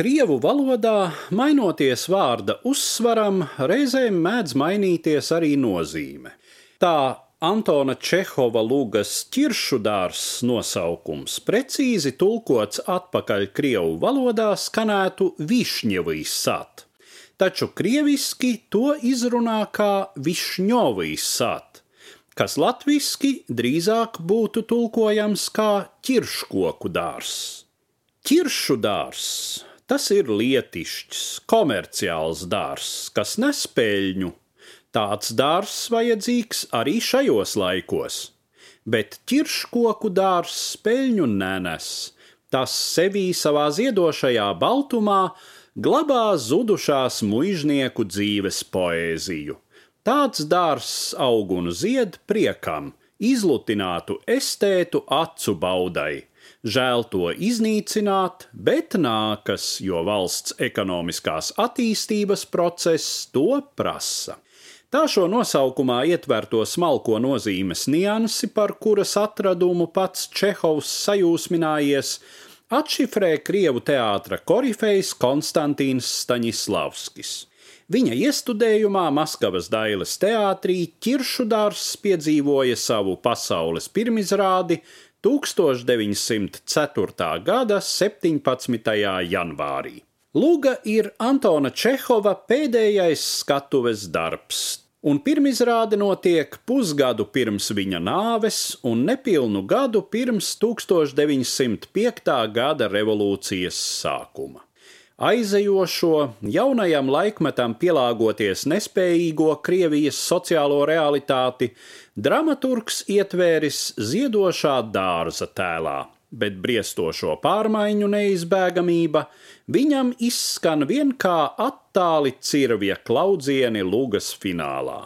krievu valodā, mainoties vārda uzsvaram, reizēm mēdz mainīties arī nozīme. Tā Antona Čehova lūgas ķiršudārs nosaukums precīzi tulkots atpakaļ krievu valodā skanētu višņevīs sat, taču krieviski to izrunā kā višņovīs sat, kas latviski drīzāk būtu tulkojams kā ķirškoku dārs. Ķiršu dārs tas ir lietišķs, komerciāls dārs, kas nes peļņu. Tāds dārs vajadzīgs arī šajos laikos, bet ķirškoku dārs peļņu nenes. Tas sevī savā ziedošajā baltumā glabā zudušās muiznieku dzīves poēziju. Tāds dārs aug un zied priekam, izlutinātu estētu acu baudai Žēl to iznīcināt, bet nākas, jo valsts ekonomiskās attīstības process to prasa. Tā šo nosaukumā ietverto smalko nozīmes niansi, par kuras atradumu pats Čehovs sajūsminājies, atšifrē Krievu teātra korifejs Konstantīns Staņislavskis. Viņa iestudējumā Maskavas Dailes teātrī Kiršudārs piedzīvoja savu pasaules pirmizrādi 1904. gada 17. janvārī. Lūga ir Antona Čehova pēdējais skatuves darbs, un pirmizrāde notiek pusgadu pirms viņa nāves un nepilnu gadu pirms 1905. gada revolūcijas sākuma aizejošo, jaunajam laikmetam pielāgoties nespējīgo Krievijas sociālo realitāti, dramaturgs ietvēris ziedošā dārza tēlā, bet briestošo pārmaiņu neizbēgamība viņam izskan vien kā attāli cirvja klaudzieni Lugas finālā.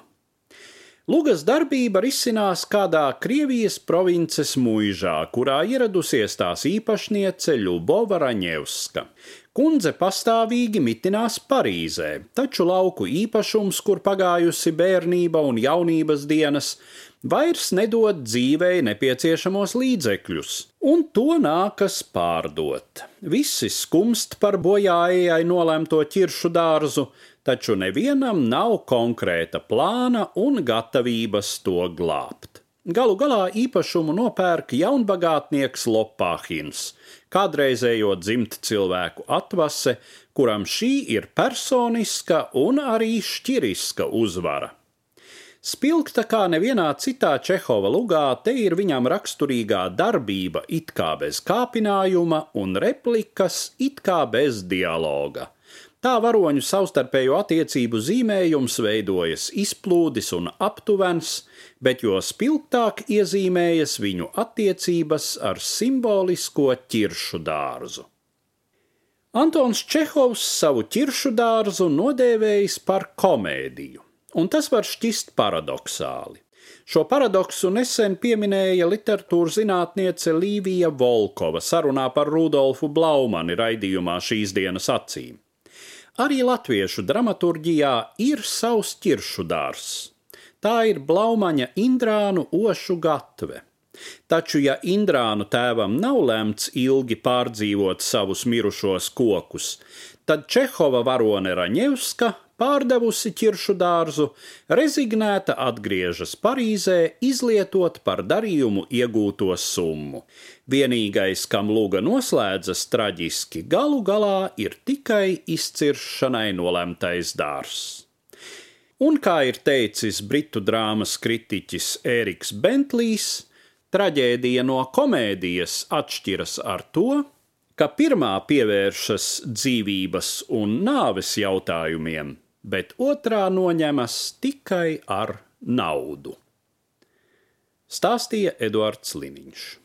Lugas darbība risinās kādā Krievijas provinces muižā, kurā ieradusies tās īpašniece Ļubova Raņevska. Kundze pastāvīgi mitinās Parīzē, taču lauku īpašums, kur pagājusi bērnība un jaunības dienas, vairs nedod dzīvei nepieciešamos līdzekļus, un to nākas pārdot. Visi skumst par bojājai nolemto ķiršu dārzu, taču nevienam nav konkrēta plāna un gatavības to glābt. Galu galā īpašumu nopērk jaunbagātnieks Lopāhins, kādreizējo dzimta cilvēku atvase, kuram šī ir personiska un arī šķiriska uzvara. Spilgta kā nevienā citā Čehova lugā, te ir viņam raksturīgā darbība it kā bez kāpinājuma un replikas it kā bez dialoga. Tā varoņu savstarpējo attiecību zīmējums veidojas izplūdis un aptuvens, bet jo spilgtāk iezīmējas viņu attiecības ar simbolisko ķiršu dārzu. Antons Čehovs savu ķiršu dārzu nodēvējis par komēdiju, un tas var šķist paradoxāli. Šo paradoksu nesen pieminēja literatūras zinātniece Līvija Volkova sarunā par Rudolfu Blaumani raidījumā šīs dienas acīm. Arī latviešu dramaturgijā ir savs ķiršu dārs. Tā ir blaumaņa Indrānu ošu gatve. Taču, ja Indrānu tēvam nav lemts ilgi pārdzīvot savus mirušos kokus, tad Čehova varone Raņevska pārdevusi ķiršu dārzu, rezignēta atgriežas Parīzē, izlietot par darījumu iegūto summu. Vienīgais, kam lūga noslēdzas traģiski, galu galā ir tikai izciršanai nolemtais dārzs. Un kā ir teicis britu drāmas kritiķis Ēriks Bentlijs, traģēdija no komēdijas atšķiras ar to, ka pirmā pievēršas dzīvības un nāves jautājumiem, bet otrā noņemas tikai ar naudu. Stāstīja Eduards Liniņš.